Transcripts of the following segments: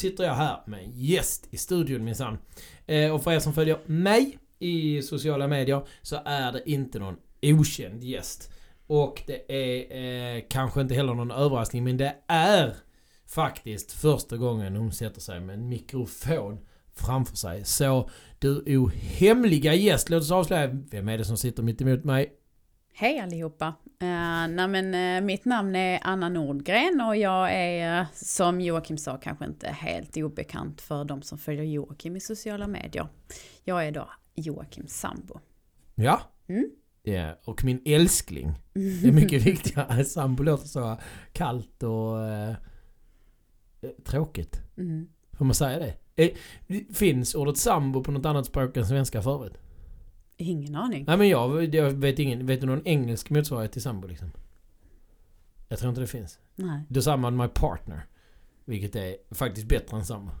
Sitter jag här med en gäst i studion minsann. Eh, och för er som följer mig i sociala medier så är det inte någon okänd gäst. Och det är eh, kanske inte heller någon överraskning men det är faktiskt första gången hon sätter sig med en mikrofon framför sig. Så du ohemliga gäst, låt oss avslöja vem är det som sitter mitt emot mig? Hej allihopa! Uh, nej men, uh, mitt namn är Anna Nordgren och jag är uh, som Joakim sa kanske inte helt obekant för de som följer Joakim i sociala medier. Jag är då Joakims sambo. Ja. Mm? Ja, och min älskling. Det är mycket viktigare. Sambo låter så kallt och eh, tråkigt. Mm. Får man säga det? Finns ordet sambo på något annat språk än svenska förut? Ingen aning. Nej men jag, jag vet ingen. Vet du någon engelsk motsvarighet till sambo liksom? Jag tror inte det finns. Nej. Du samman my partner. Vilket är faktiskt bättre än sambo.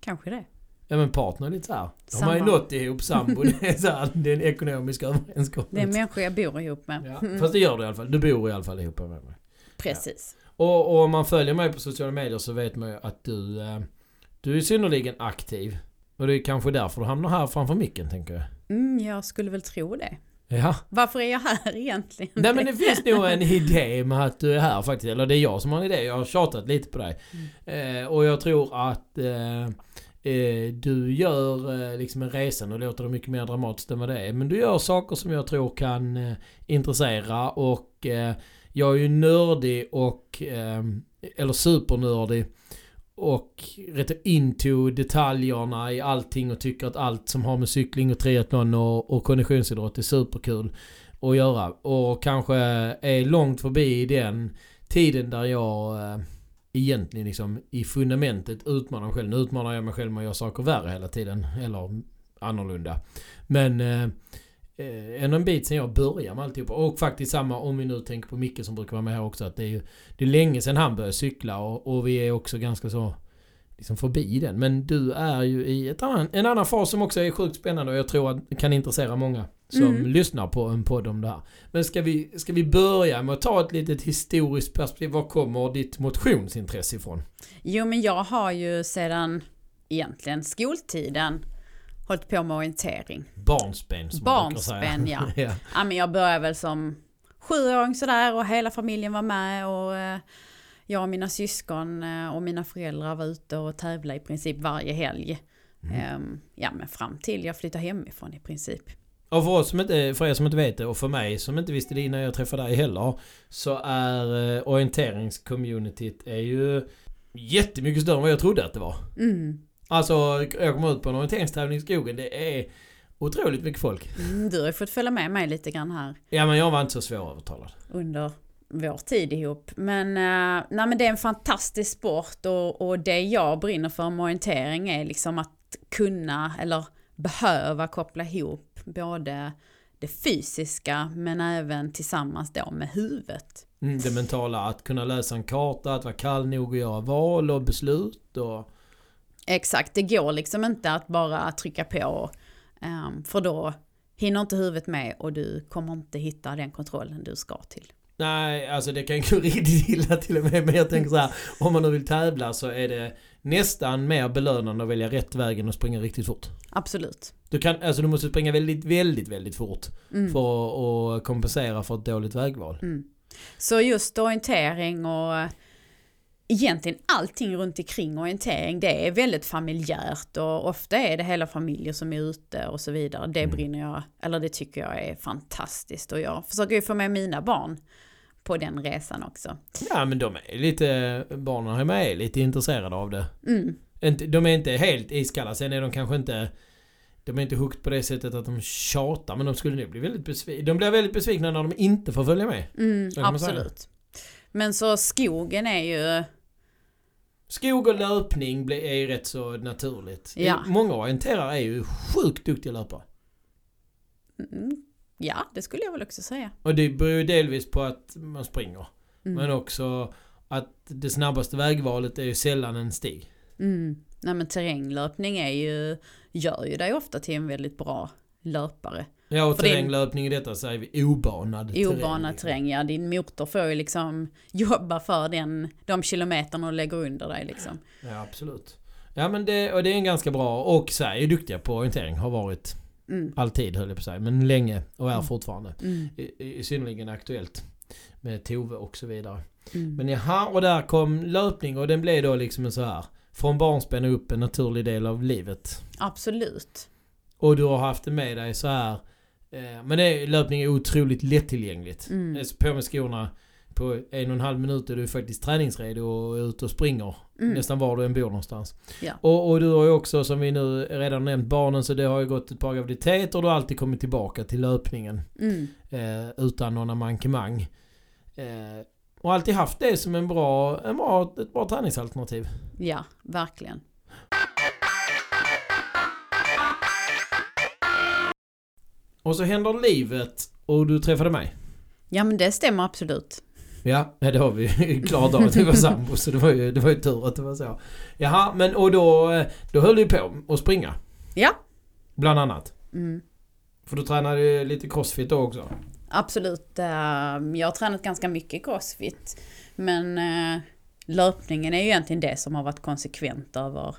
Kanske det. Ja men partner är lite såhär. De har ju nått ihop sambo. det är såhär, det är en ekonomisk överenskommelse. Det är människor jag bor ihop med. Ja, fast det gör du i alla fall. Du bor i alla fall ihop med mig. Precis. Ja. Och, och om man följer mig på sociala medier så vet man ju att du... Eh, du är synnerligen aktiv. Och det är kanske därför du hamnar här framför micken tänker jag. Mm, jag skulle väl tro det. Ja. Varför är jag här egentligen? Nej men det finns nog en idé med att du är här faktiskt. Eller det är jag som har en idé. Jag har tjatat lite på dig. Mm. Eh, och jag tror att eh, eh, du gör eh, liksom en resa. Nu låter det mycket mer dramatiskt än vad det är. Men du gör saker som jag tror kan eh, intressera. Och eh, jag är ju nördig och... eller supernördig och rätt into detaljerna i allting och tycker att allt som har med cykling och triathlon och, och konditionsidrott är superkul att göra. Och kanske är långt förbi den tiden där jag äh, egentligen liksom i fundamentet utmanar mig själv. Nu utmanar jag mig själv med att göra saker värre hela tiden. Eller annorlunda. Men äh, eh, ändå en bit sen jag började med alltihopa. Och faktiskt samma om vi nu tänker på Micke som brukar vara med här också. Att det är ju det är länge sedan han började cykla och, och vi är också ganska så liksom förbi den. Men du är ju i annan, en annan fas som också är sjukt spännande och jag tror att kan intressera många som mm. lyssnar på en podd om det här. Men ska vi, ska vi börja med att ta ett litet historiskt perspektiv? Var kommer ditt motionsintresse ifrån? Jo men jag har ju sedan egentligen skoltiden hållit på med orientering. Barnsben som Barnsben, ja. ja. ja. men jag började väl som sjuåring sådär och hela familjen var med och eh, jag och mina syskon eh, och mina föräldrar var ute och tävlade i princip varje helg. Mm. Eh, ja men fram till jag flyttade hemifrån i princip. Och för, oss som inte, för er som inte vet det och för mig som inte visste det innan jag träffade dig heller. Så är eh, orienteringscommunityt är ju jättemycket större än vad jag trodde att det var. Mm. Alltså, jag kom ut på en orienteringstävling i skogen. Det är otroligt mycket folk. Mm, du har ju fått följa med mig lite grann här. Ja, men jag var inte så svårövertalad. Under vår tid ihop. Men, uh, nej, men det är en fantastisk sport och, och det jag brinner för med orientering är liksom att kunna eller behöva koppla ihop både det fysiska men även tillsammans då med huvudet. Mm, det mentala, att kunna läsa en karta, att vara kall nog att göra val och beslut och Exakt, det går liksom inte att bara trycka på. Um, för då hinner inte huvudet med och du kommer inte hitta den kontrollen du ska till. Nej, alltså det kan gå riktigt illa till och med. Men jag tänker så här, om man nu vill tävla så är det nästan mer belönande att välja rätt väg än att springa riktigt fort. Absolut. Du, kan, alltså du måste springa väldigt, väldigt, väldigt fort mm. för att kompensera för ett dåligt vägval. Mm. Så just orientering och egentligen allting runt omkring orientering, det är väldigt familjärt och ofta är det hela familjer som är ute och så vidare. Det mm. brinner jag, eller det tycker jag är fantastiskt och jag försöker ju få med mina barn på den resan också. Ja men de är lite, barnen hemma är lite intresserade av det. Mm. De är inte helt iskalla, sen är de kanske inte de är inte hooked på det sättet att de tjatar men de skulle nog bli väldigt besvikna. De blir väldigt besvikna när de inte får följa med. Mm, absolut. Men så skogen är ju Skog och löpning är rätt så naturligt. Ja. Många orienterare är ju sjukt duktiga löpare. Mm. Ja, det skulle jag väl också säga. Och det beror ju delvis på att man springer. Mm. Men också att det snabbaste vägvalet är ju sällan en stig. Mm. Nej men terränglöpning är ju, gör ju dig ofta till en väldigt bra löpare. Ja, och För terränglöpning i detta säger vi obanad terräng. Obanad liksom. terräng, ja din motor får ju liksom jobba för den, de kilometerna du lägger under dig liksom. Ja, absolut. Ja, men det, och det är en ganska bra... Och Sverige är duktiga på orientering. Har varit Mm. alltid, höll jag på att säga. Men länge och är Mm. fortfarande. Mm. I, i, synnerligen aktuellt. Med Tove och så vidare. Mm. Men jaha, och där kom löpning och den blev då liksom en så här från barnsben och upp en naturlig del av livet. Absolut. Och du har haft det med dig så här. Eh, men det, löpning är otroligt lättillgängligt. Mm. Mm. På med skorna på en och en halv minut är du faktiskt träningsredo och är ute och springer. Mm. Nästan var du än bor någonstans. Ja. Och, och du har ju också som vi nu redan nämnt barnen så det har ju gått ett par graviditeter och du har alltid kommit tillbaka till löpningen. Mm. Eh, utan några mankemang. Eh, och alltid haft det som en bra, en bra, ett bra träningsalternativ. Ja, verkligen. Och så händer livet och du träffade mig. Ja men det stämmer absolut. Ja, det har vi ju klart av att vi var sambo så det var ju, det var ju tur att det var så. Jaha, men och då, då höll du på att springa. Ja. Bland annat. Mm. För du tränade ju lite crossfit då också. Absolut. eh, Jag har tränat ganska mycket crossfit. Men eh, löpningen är ju egentligen det som har varit konsekvent över,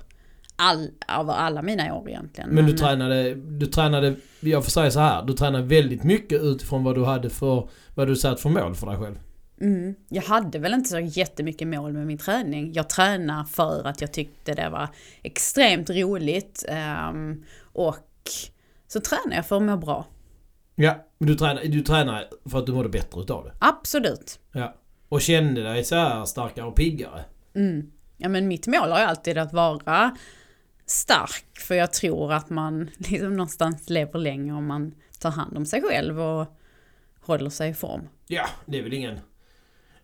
all, över alla mina år egentligen. Men du tränade, du tränade, jag får säga så här, du tränade väldigt mycket utifrån vad du hade för, vad du satt för mål för dig själv. Mm. Jag hade väl inte så jättemycket mål med min träning. Jag tränade för att jag tyckte det var extremt roligt. ehm, och så tränade jag för att må bra. Ja, men du tränade, du tränade för att du mådde bättre utav det. Absolut. Ja. Och kände dig så här starkare och piggare. Mm. Ja men mitt mål har ju alltid att vara stark. För jag tror att man liksom någonstans lever länge om man tar hand om sig själv och håller sig i form. Ja, det är väl ingen...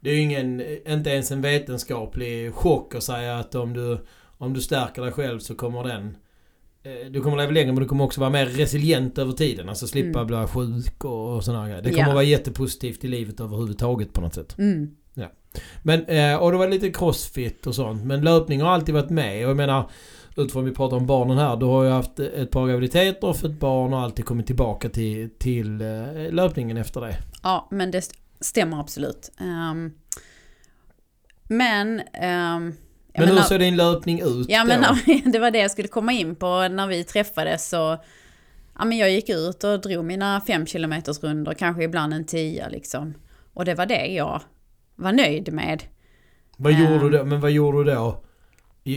Det är ju ingen, inte ens en vetenskaplig chock att säga att om du, om du stärker dig själv så kommer den... eh, Du kommer leva längre men du kommer också vara mer resilient över tiden. Alltså slippa Mm. bli sjuk och, och sådana grejer. Det kommer Ja. vara jättepositivt i livet överhuvudtaget på något sätt. Mm. Men, eh, och det var lite crossfit och sånt. Men löpning har alltid varit med. Och jag menar, utifrån vi pratar om barnen här. Du har ju haft ett par graviditeter fått barn och alltid kommit tillbaka till, till eh, löpningen efter det. Ja men det st- stämmer absolut. Ehm, men... ehm, jag Men hur ser din löpning ut Ja men då? när, det var det jag skulle komma in på när vi träffades så Ja men jag gick ut och drog mina fem kilometers rundor, kanske ibland en tia liksom. Och det var det jag var nöjd med. Vad gjorde du då? Men vad gjorde du då?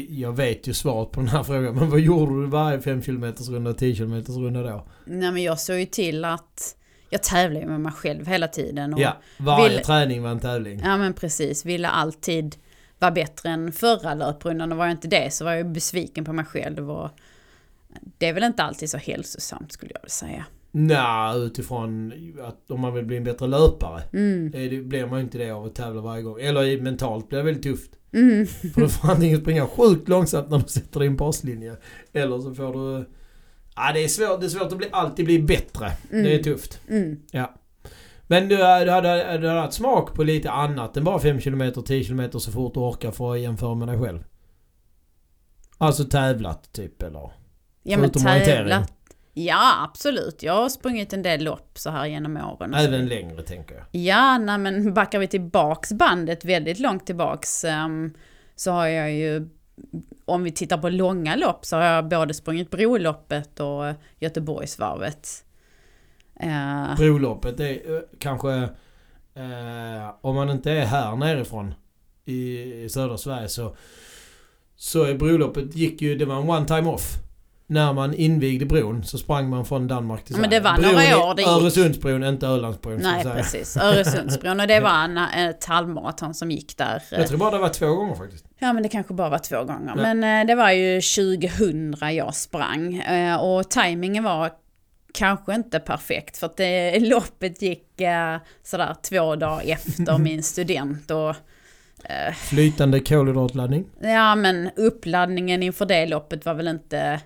Jag vet ju svaret på den här frågan. Men vad gjorde du varje 5 km runda, 10 km runda då? Nej men jag såg ju till att jag tävlar ju med mig själv hela tiden. Och, Ja, varje vill- träning var en tävling. ja men precis, ville alltid vara bättre än förra löprundan och var jag inte det så var jag besviken på mig själv. Och det är väl inte alltid så hälsosamt skulle jag vilja säga. Nej, utifrån att om man vill bli en bättre löpare. Mm. Det blir man ju inte det av att tävla varje gång. Eller mentalt blir det väldigt tufft. Mm. För du får antingen springa sjukt långsamt när du sätter din baslinje. Eller så får du... Ja, det är svårt, det är svårt att bli, alltid bli bättre. Mm. Det är tufft. Mm. Men du, du, hade, du hade haft smak på lite annat än bara 5 km, 10 km så fort du orkar för att jämföra med dig själv? Alltså tävlat typ eller? Ja men tävlat. Ja absolut, jag har sprungit en del lopp så här genom åren. Även längre tänker jag. Ja, nej men backar vi tillbaks bandet väldigt långt tillbaks ehm, så har jag ju, om vi tittar på långa lopp så har jag både sprungit Broloppet och Göteborgsvarvet. Eh, Broloppet är eh, kanske... Eh, om man inte är här nerifrån i, i södra Sverige så... Så är broloppet gick ju... Det var en one time off. När man invigde bron så sprang man från Danmark till Ja, men Sverige. det var Bron några år det gick. Öresundsbron, inte Ölandsbron. nej precis, Öresundsbron och det var en, ett halvmaraton som gick där. Jag tror bara det var två gånger faktiskt. Ja men det kanske bara var två gånger. Ja. Men eh, det var ju 2000 jag sprang. Eh, och tajmingen var kanske inte perfekt. För att det, loppet gick eh, sådär två dagar efter min student. Och eh, Flytande kolhydratladdning. ja men uppladdningen inför det loppet var väl inte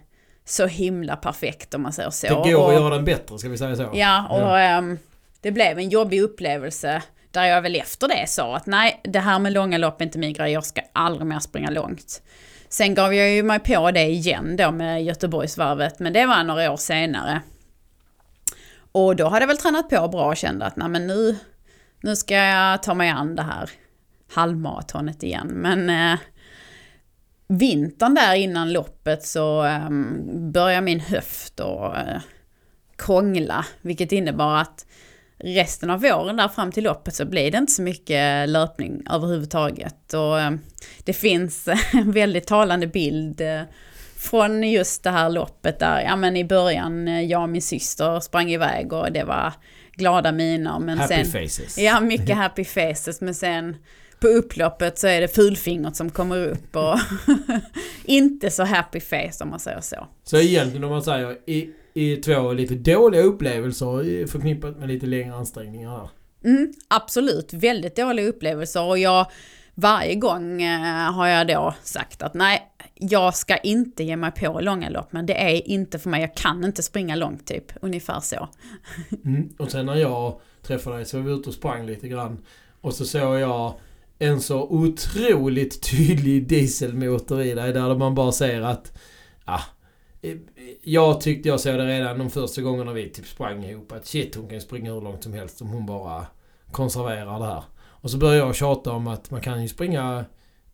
så himla perfekt om man säger så. Det går och, att göra den bättre, ska vi säga så? Ja, och ehm, det blev en jobbig upplevelse. Där jag väl efter det sa att nej, det här med långa lopp är inte min grej, jag ska aldrig mer springa långt. Sen gav jag ju mig på det igen då med Göteborgsvarvet, men det var några år senare. Och då hade jag väl tränat på bra och kände att nej, men nu, nu ska jag ta mig an det här halvmaratonet igen. Men eh, vintern där innan loppet så eh, började min höft att eh, krångla. Vilket innebar att resten av våren där fram till loppet så blir det inte så mycket löpning överhuvudtaget. Och eh, det finns en väldigt talande bild eh, från just det här loppet där, ja men i början, eh, jag och min syster sprang iväg och det var glada miner. Men Happy sen, faces. Ja, mycket happy faces, men sen på upploppet så är det fulfingret som kommer upp och inte så happy face om man säger så. Så egentligen om man säger i, i två lite dåliga upplevelser förknippat med lite längre ansträngningar här. Mm, absolut, väldigt dåliga upplevelser och jag varje gång eh, har jag då sagt att nej, jag ska inte ge mig på långa lopp, men det är inte för mig, jag kan inte springa långt typ, ungefär så. Mm. Och sen när jag träffade dig så var vi ute och sprang lite grann. Och så såg jag en så otroligt tydlig dieselmotor i dig där man bara ser att... Ja, jag tyckte jag såg det redan de första gångerna vi typ sprang ihop att shit hon kan springa hur långt som helst om hon bara konserverar det här. Och så började jag tjata om att man kan ju springa...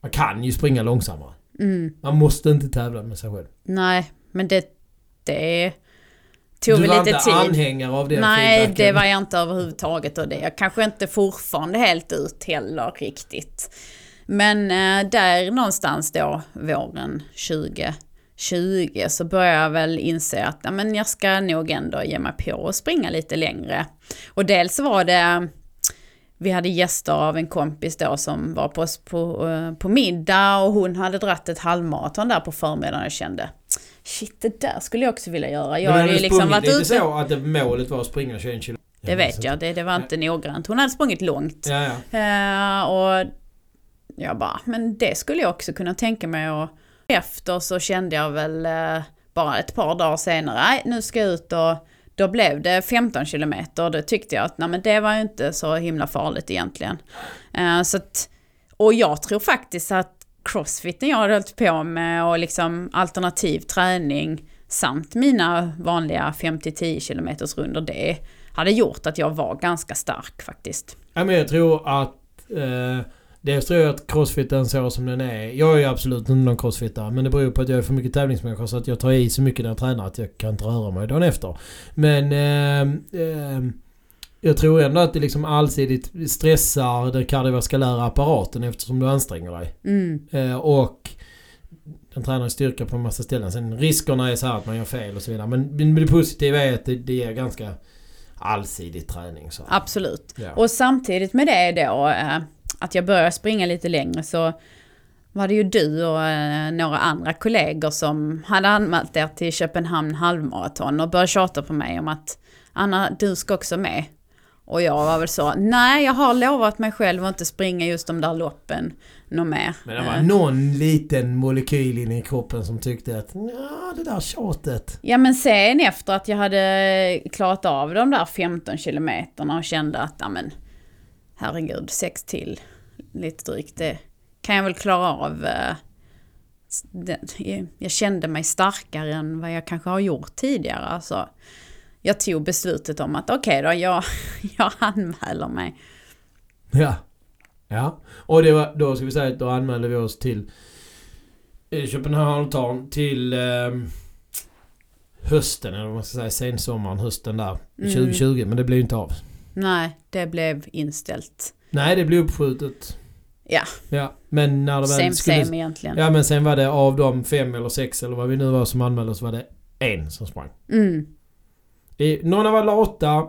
Man kan ju springa långsammare. Mm. Man måste inte tävla med sig själv. Nej, men det, det tog du var lite inte tid. anhängare av den Nej, feedbacken. det var jag inte överhuvudtaget och det jag kanske inte fortfarande helt ut heller riktigt. Men eh, där någonstans då, våren 2020, så började jag väl inse att ja, men jag ska nog ändå ge mig på att springa lite längre. Och dels var det vi hade gäster av en kompis då som var på, på, eh, på middag och hon hade dratt ett halvmaraton där på förmiddagen och kände Shit, det där skulle jag också vilja göra. Jag Men hade ju liksom sprungit varit ute... så att det, målet var att springa 21 km? Det vet jag, det, det var inte noggrant. Hon hade sprungit långt. Ja, ja. Eh, och jag bara, men det skulle jag också kunna tänka mig och efter så kände jag väl eh, bara ett par dagar senare, nej nu ska jag ut och då blev det 15 kilometer då tyckte jag att nej men det var ju inte så himla farligt egentligen. Eh, så att, och jag tror faktiskt att crossfiten jag hade hållit på med och liksom alternativ träning samt mina vanliga 5-10 km runder det hade gjort att jag var ganska stark faktiskt. Ja, men jag tror att... Eh, dels tror jag att crossfiten så som den är. Jag är ju absolut inte någon crossfittare. Men det beror på att jag är för mycket tävlingsmänniska så att jag tar i så mycket när jag tränar att jag kan inte röra mig dagen efter. Men... Eh, eh, jag tror ändå att det liksom allsidigt stressar den kardiovaskulära apparaten eftersom du anstränger dig. Mm. Eh, och den tränar styrka på en massa ställen. Sen riskerna är så här att man gör fel och så vidare. Men, det positiva är att det, det ger ganska allsidig träning. Så. Absolut. Ja. Och samtidigt med det då, eh, att jag började springa lite längre så var det ju du och eh, några andra kollegor som hade anmält er till Köpenhamn halvmaraton och började tjata på mig om att Anna, du ska också med. Och jag var väl så, nej jag har lovat mig själv att inte springa just de där loppen något mer. Men det var Eh, någon liten molekyl inne i kroppen som tyckte att ja, det där tjatet. Ja men sen efter att jag hade klarat av de där 15 kilometerna och kände att, ja men herregud, sex till lite drygt, det kan jag väl klara av. eh, Jag kände mig starkare än vad jag kanske har gjort tidigare. Alltså, jag tog beslutet om att okej då, jag, jag anmäler mig. Ja. Ja. Och det var, då ska vi säga att då anmälde vi oss till Köpenhamn till eh, hösten, eller vad man ska säga, sensommaren, hösten där. Mm. 2020, men det blev inte av. Nej, det blev inställt. Nej, det blev uppskjutet. Ja. Ja, men när det väl Same skulle... same egentligen. Ja, men sen var det av de fem eller sex eller vad vi nu var som anmälde oss var det en som sprang. Mm. Någon av alla åtta.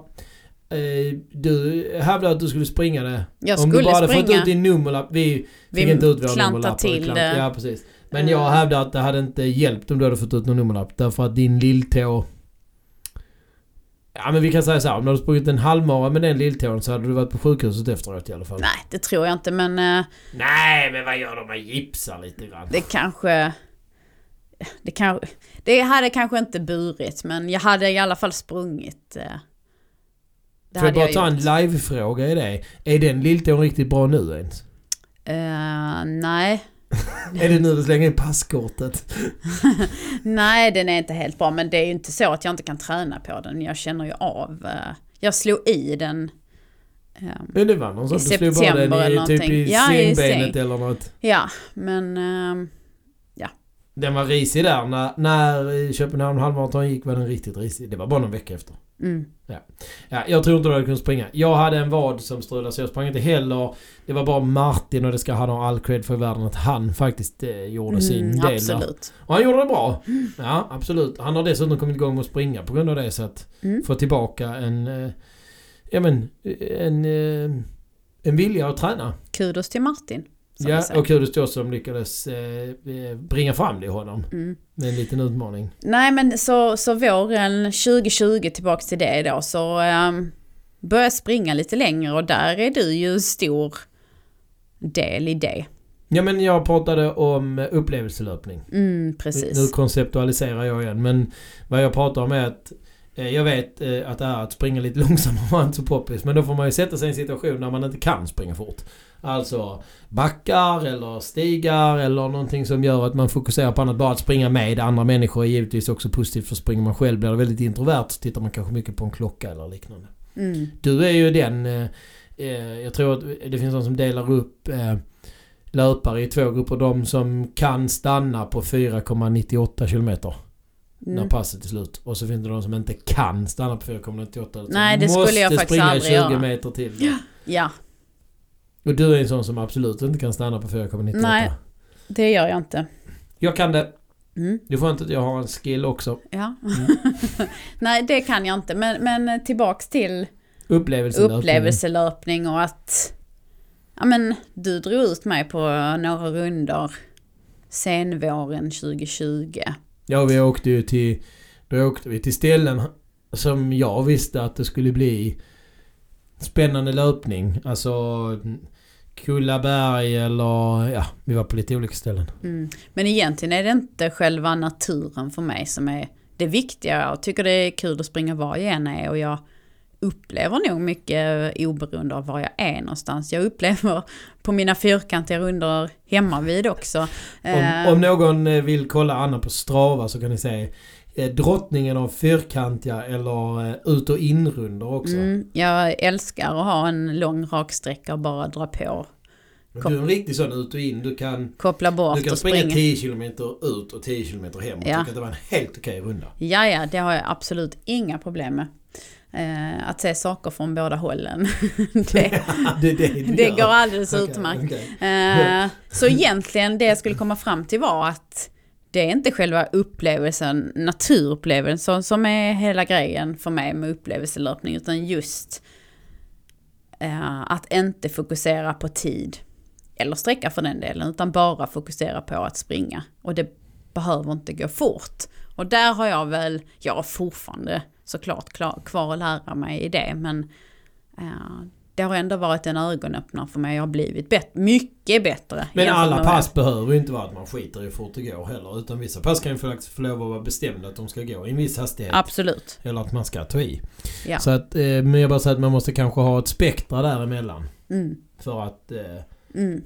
Eh, du hävdade att du skulle springa det. Jag Om du skulle bara hade fått springa. ut din nummerlapp. Vi fick Vi inte ut våra nummerlappar. till Klant- det. Ja, precis. Men jag hävdar att det hade inte hjälpt om du hade fått ut någon nummerlapp. Därför att din lilltå... Ja men vi kan säga så här, om du hade sprungit en halvmara med den lilltån så hade du varit på sjukhuset efteråt i alla fall. Nej, det tror jag inte men eh, Nej men vad gör de? Man gipsar lite grann. det kanske... Det, kan, det hade kanske inte burit men jag hade i alla fall sprungit. eh. Det Får jag bara hade ta en live-fråga i det? Är den lilltån riktigt bra nu ens? Eh, nej, är det nu du slänger in passkortet? Nej, den är inte helt bra. Men det är ju inte så att jag inte kan träna på den. Jag känner ju av. eh, Jag slog i den. eh, Men det var någon I du slog bara den i, eller typ i. Ja, sängbenet säng. eller något. Ja, men eh, Den var risig där. När, när Köpenhamn halvmaraton gick var den riktigt risig. Det var bara någon vecka efter. mm, Ja, jag tror inte du hade kunnat springa. Jag hade en vad som strulade så jag sprang inte heller. Det var bara Martin och det ska han ha all cred för i världen att han faktiskt eh, gjorde sin mm, del där. absolut. Och han gjorde det bra. Ja, absolut. Han har dessutom kommit igång med att springa på grund av det så att Mm. få tillbaka en... Eh, ja men, en... Eh, en vilja att träna. Kudos till Martin. Ja, och oss som lyckades eh, eh, bringa fram det i honom. Mm. Med en liten utmaning. Nej men så, så våren 2020 tillbaks till det då så um, började jag springa lite längre och där är du ju stor del i det. Ja men jag pratade om eh, upplevelselöpning. Mm, Nu precis. konceptualiserar jag igen men vad jag pratar om är att eh, jag vet eh, att det är att springa lite långsammare var inte så poppis men då får man ju sätta sig i en situation där man inte kan springa fort. Alltså backar eller stigar eller någonting som gör att man fokuserar på annat. Bara att springa med andra människor är givetvis också positivt för springer man själv blir det väldigt introvert tittar man kanske mycket på en klocka eller liknande. Mm. Du är ju den... Eh, eh, jag tror att det finns någon som delar upp eh, löpare i två grupper. De som kan stanna på 4,98 kilometer när Mm. passet är slut. Och så finns det de som inte kan stanna på 4,98. utan Nej, det skulle jag måste faktiskt springa aldrig 20 göra. meter till. Ja, Och du är en sån som absolut inte kan stanna på 4,98. Nej. det gör jag inte. Jag kan det. Mm. Du får inte att jag har en skill också. Ja. Mm. Nej, det kan jag inte. Men, men tillbaks till Upplevelselöpning. upplevelselöpning och att ja, men, du drog ut mig på några runder senvåren 2020. Ja, vi åkte ju till... Då åkte vi till ställen som jag visste att det skulle bli spännande löpning. Alltså Kullaberg eller... Ja, vi var på lite olika ställen. Mm. Men egentligen är det inte själva naturen för mig som är det viktiga. Jag tycker det är kul att springa var jag än är och jag upplever nog mycket oberoende av var jag är någonstans. Jag upplever på mina fyrkantiga runder hemma vid också. Om, Eh, om någon eh, vill kolla Anna på Strava så kan ni se eh, drottningen av fyrkantiga eller eh, ut och inrunder också. mm, jag älskar att ha en lång raksträcka och bara dra på. Men Du är en riktig sån ut och in. Du kan, Koppla bort du kan och springa springa. 10 km ut och 10 km hem och Ja. tycka att det var en helt okej runda. Ja, ja, det har jag absolut inga problem med. Eh, att se saker från båda hållen. det, det, det, det går alldeles Okej, utmärkt. okej. Eh, så egentligen det jag skulle komma fram till var att det är inte själva upplevelsen, naturupplevelsen som är hela grejen för mig med upplevelselöpning utan just eh, att inte fokusera på tid eller sträcka för den delen utan bara fokusera på att springa. Och det behöver inte gå fort. Och där har jag väl, jag har fortfarande såklart klar, kvar att lära mig i det men eh, det har ändå varit en ögonöppnare för mig. Jag har blivit bet- mycket bättre. Men alla pass behöver ju inte vara att man skiter i hur fort det går heller. Utan vissa pass kan ju faktiskt få lov att vara bestämda att de ska gå i en viss hastighet. Absolut. Eller att man ska ta i. Ja. Så att, eh, men jag bara säger att man måste kanske ha ett spektra däremellan. Mm. För att, eh, Mm.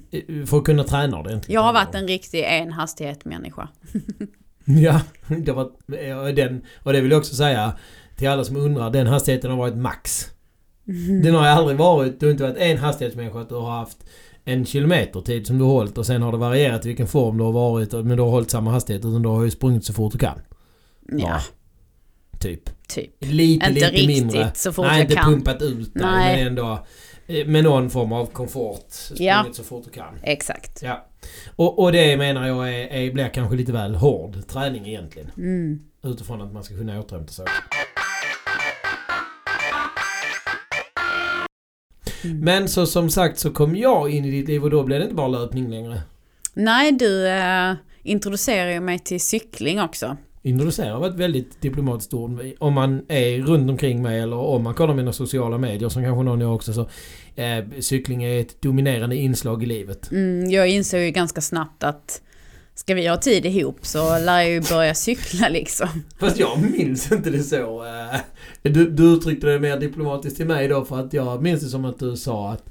för att kunna träna ordentligt. Jag har varit en riktig enhastighet-människa. Ja, det var, den, och det vill jag också säga till alla som undrar. Den hastigheten har varit max. Den har ju aldrig varit, du har inte varit en hastighetsmänniska att du har haft en kilometertid som du har hållit och sen har det varierat i vilken form du har varit men du har hållit samma hastighet utan du har ju sprungit så fort du kan. Ja, Typ. typ. Lite, Inte lite riktigt mindre. så fort Nej, jag inte kan. pumpat ut dig Nej. men ändå eh, med någon form av komfort. Sprungit Ja. så fort du kan. Exakt. Ja. Och, och det menar jag är, är, blir kanske lite väl hård träning egentligen. Mm. Utifrån att man ska kunna återhämta sig. Mm. Men så som sagt så kom jag in i ditt liv och då blev det inte bara löpning längre. Nej, du eh, introducerar ju mig till cykling också. Introducera var ett väldigt diplomatiskt ord. Om man är runt omkring mig eller om man kollar mina sociala medier som kanske någon gör också så eh, cykling är ett dominerande inslag i livet. Mm, jag insåg ju ganska snabbt att ska vi ha tid ihop så lär jag ju börja cykla liksom. Fast jag minns inte det så. eh, Du, du uttryckte det mer diplomatiskt till mig då för att jag minns det som att du sa att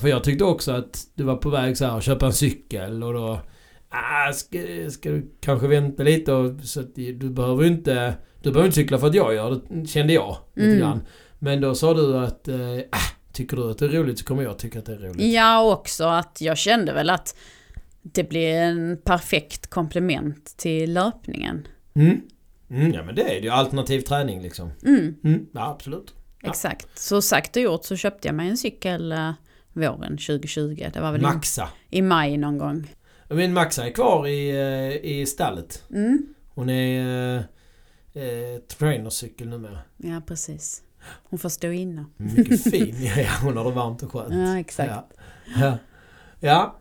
för jag tyckte också att du var på väg så här att köpa en cykel och då... Ah, ska, ska du kanske vänta lite och, så att du behöver inte... Du behöver inte cykla för att jag gör det, kände jag. Lite Mm. grann. Men då sa du att... Eh, ah, tycker du att det är roligt så kommer jag tycka att det är roligt. Ja, också att jag kände väl att det blir en perfekt komplement till löpningen. Mm. Mm, ja men det är det ju. Alternativ träning liksom. Mm, Mm, ja absolut. Ja. exakt. Så sagt och gjort så köpte jag mig en cykel eh, våren 2020. Det var väl i, Maxa. i maj någon gång. Min Maxa är kvar i, eh, i stallet. Mm. Hon är eh, eh, trainercykel numera. Ja, precis. Hon får stå inne. Mycket fin. ja, hon har det varmt och skönt. Ja, exakt. Ja. Ja. ja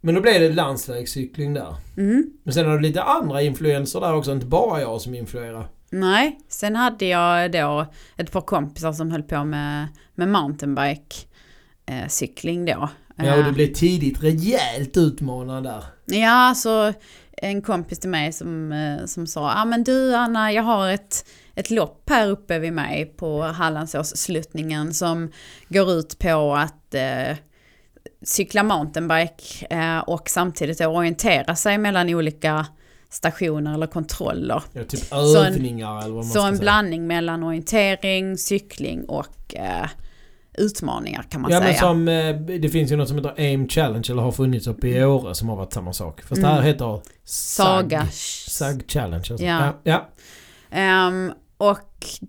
men då blev det landsvägscykling där. Mm. Men sen har du lite andra influenser där också. Inte bara jag som influerar. Nej, sen hade jag då ett par kompisar som höll på med, med mountainbike eh, då. Ja, och Eh, du blev tidigt rejält utmanad där. Ja, så en kompis till mig som, eh, som sa, ja ah, men du Anna, jag har ett, ett lopp här uppe vid mig på Hallandsåssluttningen som går ut på att eh, cykla mountainbike eh, och samtidigt orientera sig mellan olika stationer eller kontroller. Ja, typ Så en- övningar eller vad man Så en säga. blandning mellan orientering, cykling och eh, utmaningar kan man Ja men säga. som, eh, det finns ju något som heter AIM Challenge eller har funnits uppe i Åre som har varit samma sak. Fast det här Mm. heter Saga. SAG, SAG Challenge. Alltså. Ja. Ja. Ehm, och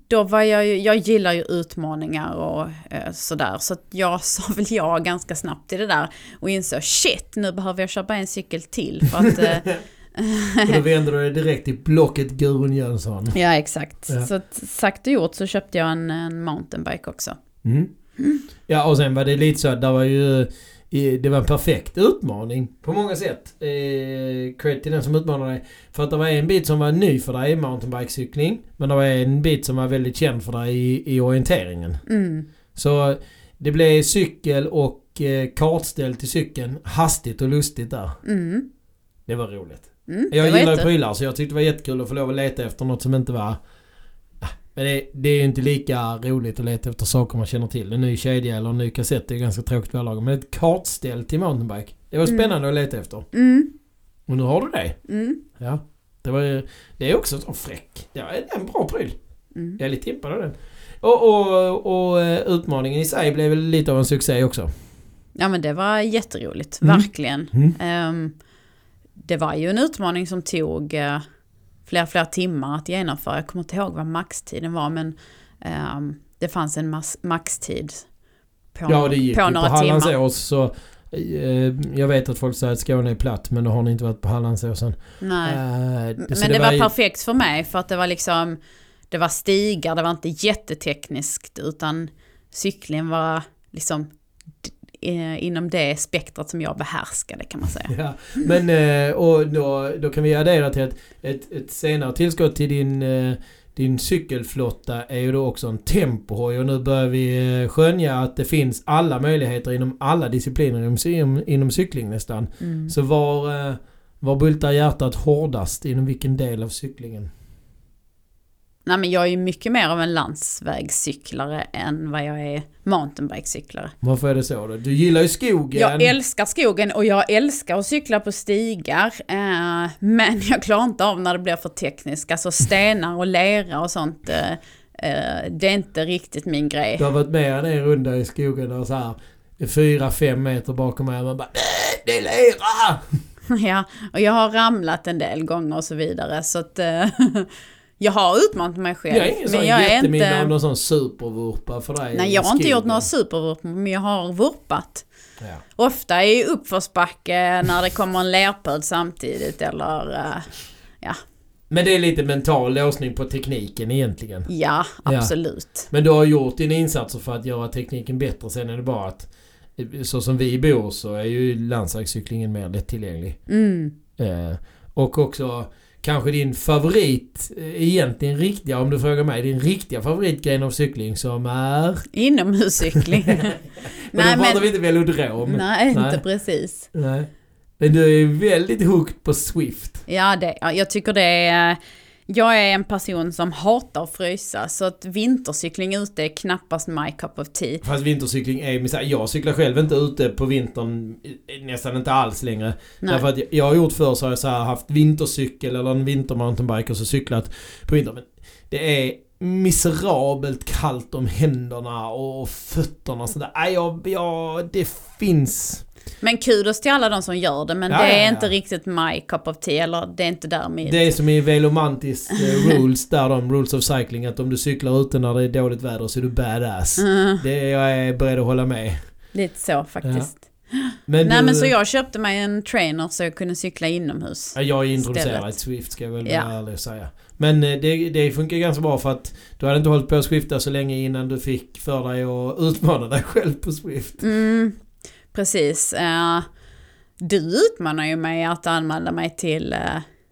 då var jag ju, jag gillar ju utmaningar och eh, sådär. Så jag sa väl ja ganska snabbt i det där. Och insåg shit, nu behöver jag köpa en cykel till. För att, eh, Och då vänder du dig direkt till blocket Gurun Jönsson. ja exakt. Ja. Så sagt och gjort så köpte jag en, en mountainbike också. Mm. Ja och sen var det lite så att det var ju... Det var en perfekt utmaning på många sätt. Eh, cred till den som utmanade dig. För att det var en bit som var ny för dig i mountainbikecykling. Men det var en bit som var väldigt känd för dig i, i orienteringen. Mm. Så det blev cykel och eh, kartställ till cykeln. Hastigt och lustigt där. Mm. Det var roligt. Mm. Jag gillar ju prylar så jag tyckte det var jättekul att få lov att leta efter något som inte var... Men det, det är ju inte lika roligt att leta efter saker man känner till. En ny kedja eller en ny kassett är ju ganska tråkigt på lager. Men ett kartställ till mountainbike. Det var Mm. spännande att leta efter. Mm. Och nu har du det. Mm. Ja. Det var ju... Det är också så fräck. Det är en bra pryl. Mm. Jag är lite impad av den. Och, och, och eh, utmaningen i sig blev väl lite av en succé också. Ja men det var jätteroligt, Mm. verkligen. Mm. Ehm, det var ju en utmaning som tog uh, flera, flera timmar att genomföra. Jag kommer inte ihåg vad maxtiden var men ehm, det fanns en maxtid på, Ja, det gick på ju på några timmar. Hallandsås så... eh, Jag vet att folk säger att Skåne är platt men då har ni inte varit på Hallandsåsen. Nej. Eh, men det, var ju- perfekt för mig för att det var liksom det var stigar, det var inte jättetekniskt utan cyklingen var liksom inom det spektrat som jag behärskade kan man säga. Ja, men eh, och då, då kan vi addera till att ett, ett senare tillskott till din, eh, din cykelflotta är ju då också en tempohoj och nu börjar vi eh, skönja att det finns alla möjligheter inom alla discipliner inom, inom, cykling nästan. Mm. Så var, eh, var bultar hjärtat hårdast inom vilken del av cyklingen? Nej men jag är ju mycket mer av en landsvägscyklare än vad jag är mountainbikecyklare. Varför är det så då? Du gillar ju skogen. Jag älskar skogen och jag älskar att cykla på stigar. Eh, men jag klarar inte av när det blir för tekniskt. Alltså stenar och lera och sånt. Eh, eh, det är inte riktigt min grej. Du har varit med en runda i skogen och så här fyra, fem meter bakom mig och man bara det är lera! Ja, och jag har ramlat en del gånger och så vidare. Så att eh, jag har utmanat mig själv. Jag är ingen sån men jag är jätteminne av inte... någon sån supervurpa för dig Nej, jag har inte gjort några supervurpor, men jag har vurpat. Ja. Ofta i uppförsbacke när det kommer en lerpöd samtidigt eller... eh, Men det är lite mental låsning på tekniken egentligen. ja, Ja. absolut. Men du har gjort dina insatser för att göra tekniken bättre. Sen är det bara att så som vi bor så är ju landsvägscyklingen mer lättillgänglig. Mm. Eh, och också kanske din favorit, eh, egentligen riktiga, om du frågar mig, din riktiga favoritgren av cykling som är... Inomhuscykling. Men Nej, då pratar men- vi inte velodrom. Nej, Nej. inte precis. Nej. Men du är väldigt hooked på Swift. Ja, det, ja, jag tycker det är... Jag är en person som hatar att frysa så att vintercykling ute är knappast my cup of tea. Fast vintercykling är misär. Jag cyklar själv inte ute på vintern eh, nästan inte alls längre. Nej. Därför att jag- har gjort förr så har jag så haft vintercykel eller en vintermountainbike och så cyklat på vintern. Men det är miserabelt kallt om händerna och fötterna och sådär. Nej, jag, jag, det finns... Men kudos till alla de som gör det men Ja, det är ja, inte riktigt my cup of tea eller det är inte där mitt. Det är som i Velomantis eh, rules, där de rules of cycling, att om du cyklar ute när det är dåligt väder så är du badass. Mm, Det är jag beredd att hålla med. lite så faktiskt. Men Nej du, men så jag köpte mig en trainer så jag kunde cykla inomhus. Ja, Jag är introducerad i Swift ska jag väl Ja. vara ärlig och säga. Men eh, det, det funkar ganska bra för att du hade inte hållit på att Swifta så länge innan du fick för dig att utmana dig själv på Swift. Mm, precis. Eh, du utmanar ju mig att anmäla mig till... eh,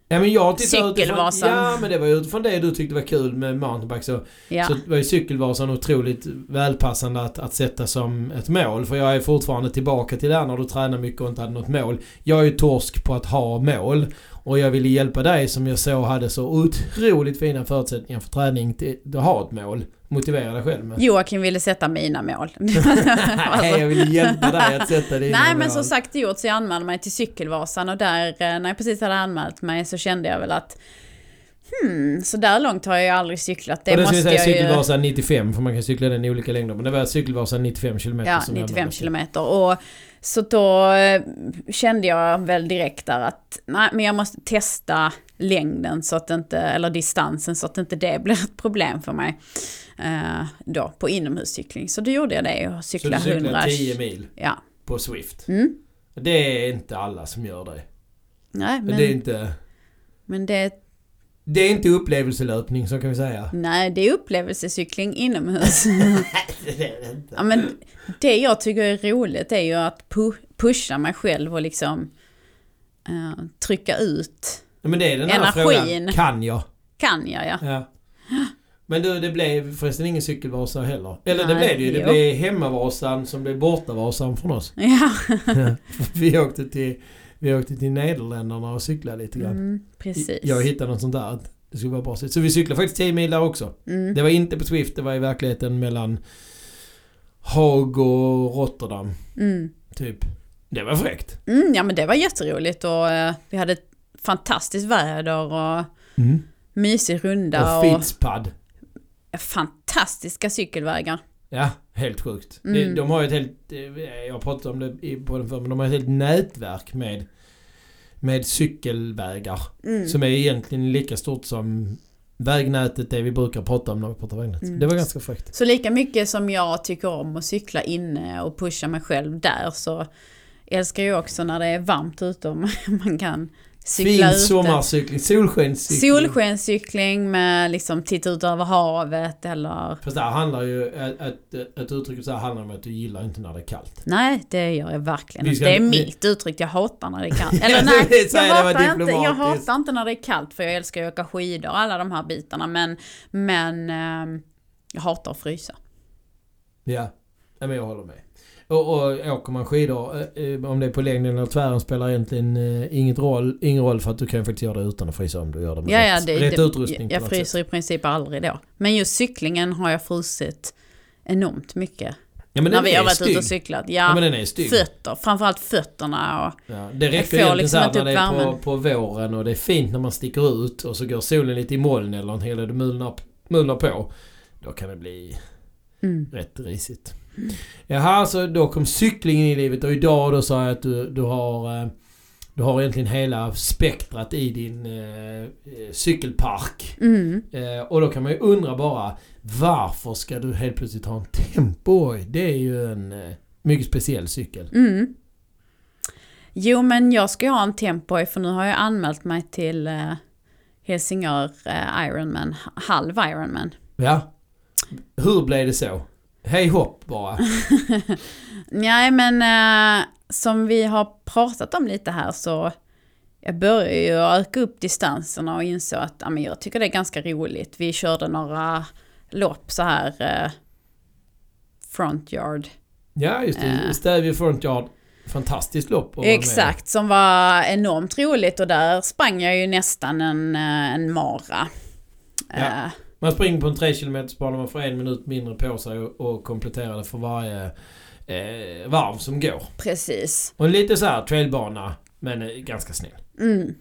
Ja men jag tittade utifrån. Ja men det var ju utifrån det du tyckte var kul med mountainbike så, ja. så var ju Cykelvasan otroligt välpassande att, att sätta som ett mål. För jag är fortfarande tillbaka till där när du tränar mycket och inte hade något mål. Jag är ju torsk på att ha mål. Och jag ville hjälpa dig som jag såg hade så otroligt fina förutsättningar för träning till att ha ett mål. Motivera dig själv med. Joakim ville sätta mina mål. Nej, jag ville hjälpa dig att sätta dina Nej men mål. som sagt gjort så jag anmälde mig till Cykelvasan och där eh, när jag precis hade anmält mig så kände jag väl att Hmm, så där långt har jag aldrig cyklat. Det och måste säga jag ju... Cykelvasan 95 för man kan cykla den i olika längder. Men det var Cykelvasan 95 kilometer Ja, som jag 95 anmälde till. kilometer. Och så då eh, kände jag väl direkt där att nej, men jag måste testa längden så att inte, eller distansen så att inte det blir ett problem för mig. Eh, då på inomhuscykling. Så då gjorde jag det och Så du cyklade cyklar 100. 10 mil Ja. på Swift. Mm. Det är inte alla som gör det. Nej, men, Det är inte... men det, Det är inte upplevelselöpning så kan vi säga. nej, det är upplevelsecykling inomhus. det är det inte. ja, men det jag tycker är roligt är ju att pu- pusha mig själv och liksom eh, trycka ut. Men det är den här Energin. frågan. Kan jag? Kan jag ja. Ja. Men du, det blev förresten ingen cykelvasa heller. Eller det Nej, blev det ju. Det jo. blev hemmavasan som blev bortavasan från oss. Ja, vi, åkte till, vi åkte till Nederländerna och cyklade lite grann. mm, precis. Jag hittade något sånt där. Det skulle vara bra. Så vi cyklade faktiskt 10 mil där också. Mm. Det var inte på Swift, det var i verkligheten mellan Haag och Rotterdam. Mm. Typ. Det var fräckt. Mm, ja men det var jätteroligt och eh, vi hade ett fantastiskt väder och mysig runda Och och, Fitzpad. fantastiska cykelvägar. Ja, helt sjukt. Mm. De, de har ju ett helt... eh, Jag pratat om det i podden förr, men de har ett helt nätverk med, med cykelvägar. Mm. Som är egentligen lika stort som vägnätet, det vi brukar prata om när vi pratar vägnät. Mm. Det var ganska fräckt. Så lika mycket som jag tycker om att cykla inne och pusha mig själv där så älskar jag också när det är varmt ute och man kan cykla Fin sommarcykling, solskenscykling. Solskenscykling med liksom titta ut över havet eller... Fast det här handlar ju... Ett, ett, ett uttryck så här handlar om att du gillar inte när det är kallt. Nej, det gör jag verkligen ska- Det är milt uttryckt. Jag hatar när det är kallt. Eller nej, jag hatar, inte, jag hatar inte när det är kallt för jag älskar att åka skidor och alla de här bitarna. Men, men ehm, jag hatar att frysa. Ja, men jag håller med. Och, och åker man skidor, eh, om det är på längden eller tvären spelar egentligen eh, inget roll, ingen roll för att du kan faktiskt göra det utan att frysa om du gör det med Ja, ja, rätt, det, rätt det, utrustning. jag fryser sätt. i princip aldrig då. Men just cyklingen har jag frusit enormt mycket. Ja, men när vi har varit stygg. ute och cyklat. Ja, Ja, men den är stygg. fötter. Framförallt fötterna och... Ja, det räcker egentligen liksom så när det är på, på våren och det är fint när man sticker ut och så går solen lite i moln eller någonting eller det mulnar, mulnar på. Då kan det bli Mm. rätt risigt. Jaha, så då kom cyklingen i livet och idag då sa jag att du, du har... eh, Du har egentligen hela spektrat i din eh, eh, cykelpark. Mm. Eh, och då kan man ju undra bara varför ska du helt plötsligt ha en Tempoy? Det är ju en eh, mycket speciell cykel. Mm. Jo, men jag ska ju ha en Tempoy för nu har jag anmält mig till eh, Helsingör Ironman, halv Ironman. Ja. Hur blev det så? Hej hopp bara. Nej, men eh, som vi har pratat om lite här så jag började ju öka upp distanserna och insåg att ja, men jag tycker det är ganska roligt. Vi körde några lopp så här eh, front yard. Ja, just det. Eh. Stävje Front Yard. Fantastiskt lopp vara med. Exakt, som var enormt roligt och där sprang jag ju nästan en, eh, en mara. Ja. Man springer på en 3 km bana, man får en minut mindre på sig och, och kompletterar det för varje eh, varv som går. precis. Och lite så här trailbana, men eh, ganska snäll. Mm.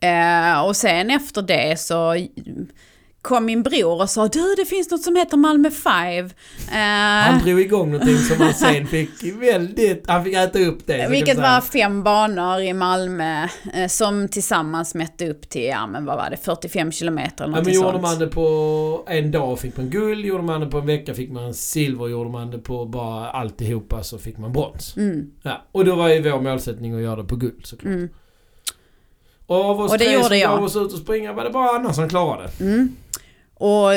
Eh, och sen efter det så kom min bror och sa du det finns något som heter Malmö 5. Han Eh, drog igång någonting som han sen fick väldigt... Han fick äta upp det. vilket var fem banor i Malmö eh, som tillsammans mätte upp till, ja men vad var det, 45 kilometer eller Ja, men gjorde sånt. man det på en dag fick man guld, gjorde man det på en vecka fick man silver, gjorde man det på bara alltihopa så fick man brons. Mm, Ja, och då var ju vår målsättning att göra det på guld såklart. mm, Och av oss Och det tre som jag. gav oss ut och springa var det bara Anna som klarade. mm. Och,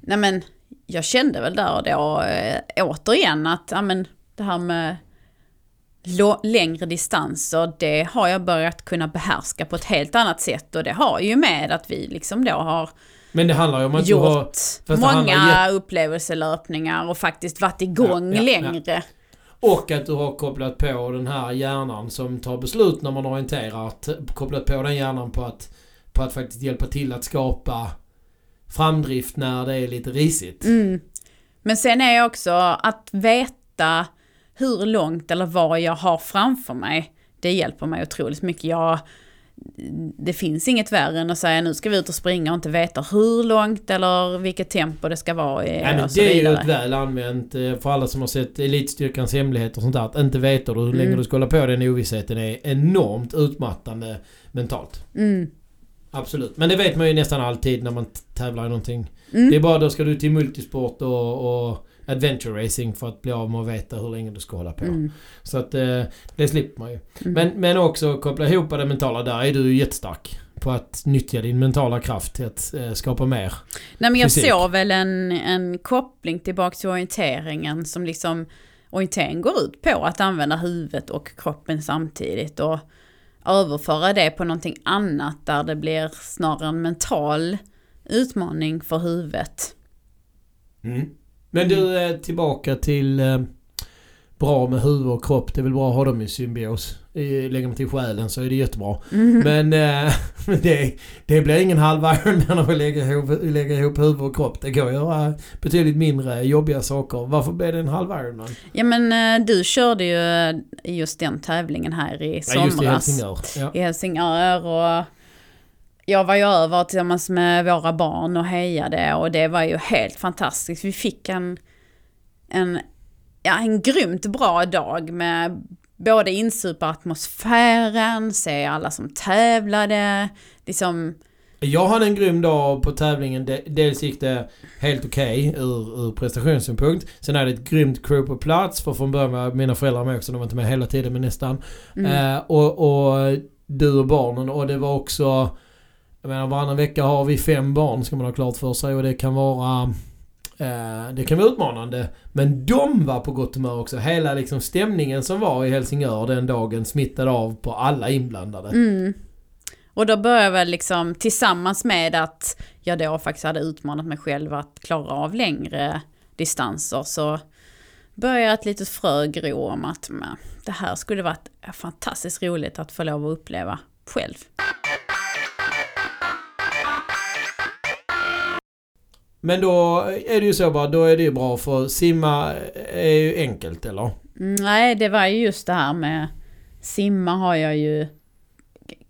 nej men, jag kände väl där och då eh, återigen att, ja men, det här med längre distanser, det har jag börjat kunna behärska på ett helt annat sätt. Och det har ju med att vi liksom då har Men det handlar ju om att du gjort har... det handlar många upplevelselöpningar och faktiskt varit igång Ja, ja, ja. Och att du har kopplat på den här hjärnan som tar beslut när man orienterar. Kopplat på den hjärnan på att, på att faktiskt hjälpa till att skapa framdrift när det är lite risigt. Mm. Men sen är också att veta hur långt eller vad jag har framför mig. Det hjälper mig otroligt mycket. Jag, det finns inget värre än att säga nu ska vi ut och springa och inte veta hur långt eller vilket tempo det ska vara i Nej, men det är ju ett väl använt eh, för alla som har sett Elitstyrkans hemligheter och sånt där. Att inte veta hur länge Mm. du ska hålla på den ovissheten är enormt utmattande mentalt. Mm. Absolut. Men det vet man ju nästan alltid när man tävlar i någonting. Mm. Det är bara då ska du till multisport och, och adventure racing för att bli av med att veta hur länge du ska hålla på. Mm. Så att eh, det slipper man ju. Mm. Men, men också koppla ihop det mentala. Där är du ju jättestark. På att nyttja din mentala kraft till att eh, skapa mer. Nej men jag fysik. såg väl en, en koppling tillbaka till orienteringen som liksom orientering går ut på att använda huvudet och kroppen samtidigt och överföra det på någonting annat där det blir snarare en mental utmaning för huvudet. Men du, eh, tillbaka till eh, bra med huvud och kropp. Det är väl bra att ha dem i symbios. Lägger man till själen så är det jättebra. Mm. Men men det, det blir ingen halv Ironman om vi lägger ihop, lägger ihop huvud och kropp. Det går att göra betydligt mindre jobbiga saker. Varför blev det en halv Ironman? Ja men du körde ju just den tävlingen här i Ja, just i somras. Helsingör. Ja. i Helsingör och jag var ju över tillsammans med våra barn och hejade och det var ju helt fantastiskt. Vi fick en, en, ja, en grymt bra dag med både insupa atmosfären, se alla som tävlade, liksom, Jag hade en grym dag på tävlingen. De- Dels gick det helt okej ur, ur prestationssynpunkt. Sen hade ett grymt crew på plats. För från början var mina föräldrar med också. De var inte med hela tiden men nästan. mm, Eh, och, och du och barnen. Och det var också... Jag menar varannan vecka har vi fem barn ska man ha klart för sig. Och det kan vara... Eh, det kan vara utmanande. Men de var på gott humör också. Hela liksom stämningen som var i Helsingör den dagen smittade av på alla inblandade. mm. Och då började väl liksom tillsammans med att jag då faktiskt hade utmanat mig själv att klara av längre distanser så började ett litet frö gro om att det här skulle varit fantastiskt roligt att få lov att uppleva själv. Men då är det ju så bara, då är det ju bra för simma är ju enkelt eller? Mm, nej, det var ju just det här med simma har jag ju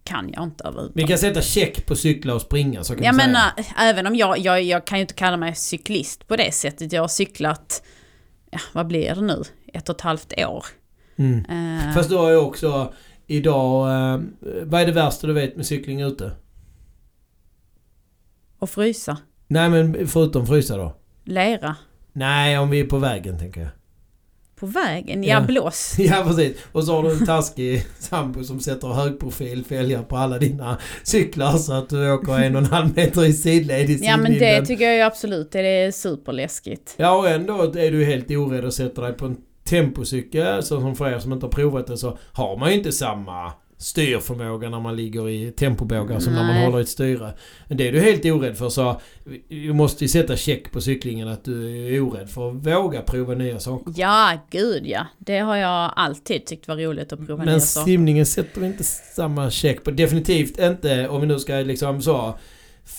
kan jag inte Vi överhuvudtaget. kan sätta check på cykla och springa så kan Jag vi menar, även om jag, jag, jag kan ju inte kalla mig cyklist på det sättet. Jag har cyklat, ja, vad blir det nu? Ett och ett halvt år. Mm. Eh, Fast du har ju också idag... Eh, vad är det värsta du vet med cykling ute? och frysa. Nej men förutom frysa då? Lera. Nej, om vi är på vägen tänker jag. På vägen? Ja. Ja, blås. Ja precis. Och så har du en taskig sambo som sätter högprofil fälgar på alla dina cyklar så att du åker en och en halv meter i sidled i Ja men det tycker jag ju absolut, det är superläskigt. Ja och ändå är du helt orädd och sätter dig på en tempocykel. Så som för er som inte har provat det så har man ju inte samma styrförmåga när man ligger i tempobågar som när man Nej. håller i ett styre. Men det är du helt orädd för så du måste ju sätta check på cyklingen att du är orädd för att våga prova nya saker. Ja, gud ja. Det har jag alltid tyckt var roligt att prova nya Men saker. simningen sätter inte samma check på. Definitivt inte om vi nu ska liksom så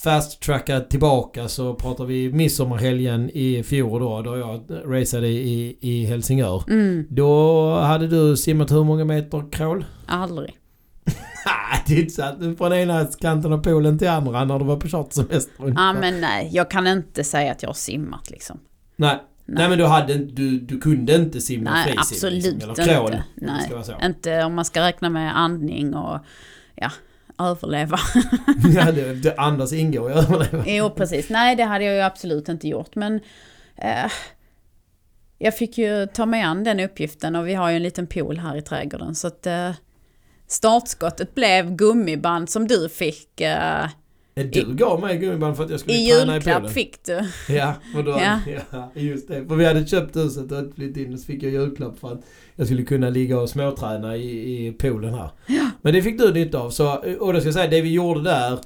fast-tracka tillbaka så pratar vi midsommarhelgen i fjol då, då jag raceade i, i Helsingör. Mm, Då hade du simmat hur många meter crawl? aldrig. Nej, det är inte sant. Från ena kanten av poolen till andra när du var på chartersemester. Ja men nej, jag kan inte säga att jag har simmat liksom. Nej. Nej men du hade inte- du, du kunde inte simma Nej, frisim? absolut liksom, eller inte. om det Nej. så. Inte om man ska räkna med andning och ja, överleva. ja, det, det andas ingår i överleva. jo precis, nej det hade jag ju absolut inte gjort men eh, jag fick ju ta mig an den uppgiften och vi har ju en liten pool här i trädgården så att eh, startskottet blev gummiband som du fick. Eh, Du gav mig gummiband för att jag skulle I träna i julklapp poolen. fick du. Ja, och då, Ja. ja. just det. För vi hade köpt huset och flyttat in och så fick jag julklapp för att jag skulle kunna ligga och småträna i, i poolen här. Men det fick du nytta av. Så, och då ska jag säga, det vi gjorde där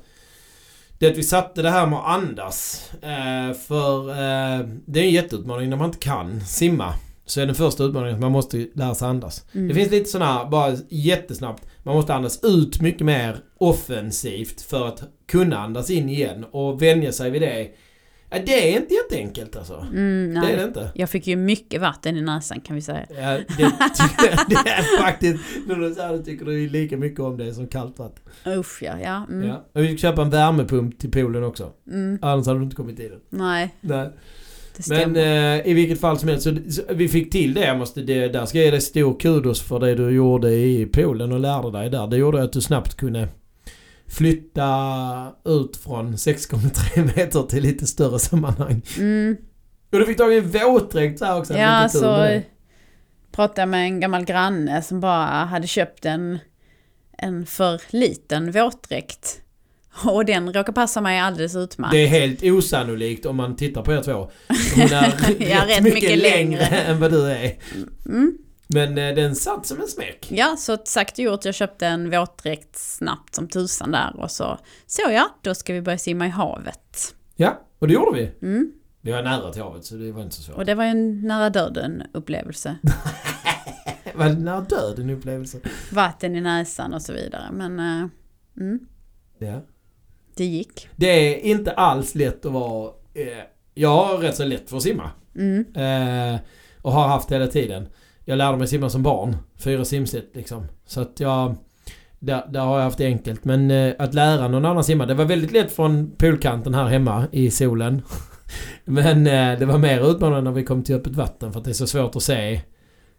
det är att vi satte det här med att andas. Eh, för eh, det är en jätteutmaning när man inte kan simma. Så är den första utmaningen att man måste lära sig andas. Mm. Det finns lite sådana här, bara jättesnabbt. Man måste andas ut mycket mer offensivt för att kunna andas in igen och vänja sig vid det. Det är inte jätteenkelt alltså. Mm, Det är det nej. inte. Jag fick ju mycket vatten i näsan kan vi säga. Ja, det, det är faktiskt, när du säger det tycker du lika mycket om det som kallt vatten. Usch ja, ja. Mm, Ja. Och vi fick köpa en värmepump till poolen också. mm, Annars hade du inte kommit dit. nej, Nej. Men eh, i vilket fall som helst så, så vi fick till det. Jag måste, det. Där ska jag ge dig stor kudos för det du gjorde i poolen och lärde dig där. Det gjorde att du snabbt kunde flytta ut från 6,3 meter till lite större sammanhang. Mm, Och du fick tag i en våtdräkt så här också. ja, så pratade jag med en gammal granne som bara hade köpt en, en för liten våtdräkt. Och den råkar passa mig alldeles utmärkt. Det är helt osannolikt om man tittar på er två. Hon är rätt, rätt mycket, mycket längre än vad du är. Mm. Men eh, den satt som en smäck. Ja, så sagt och gjort. Jag köpte en våtdräkt snabbt som tusan där och så så ja, då ska vi börja simma i havet. Ja, och det gjorde vi. Mm. Vi var nära till havet så det var inte så svårt. Och det var en nära döden upplevelse. Det var en nära döden upplevelse. Vatten i näsan och så vidare. Men eh, mm, Ja. Det gick. Det är inte alls lätt att vara... Eh, jag har rätt så lätt för att simma. Mm. Eh, och har haft hela tiden. Jag lärde mig simma som barn. Fyra simset liksom. Så att jag... Där, där har jag haft det enkelt. Men eh, att lära någon annan simma. Det var väldigt lätt från poolkanten här hemma i solen. Men eh, det var mer utmanande när vi kom till öppet vatten för att det är så svårt att se.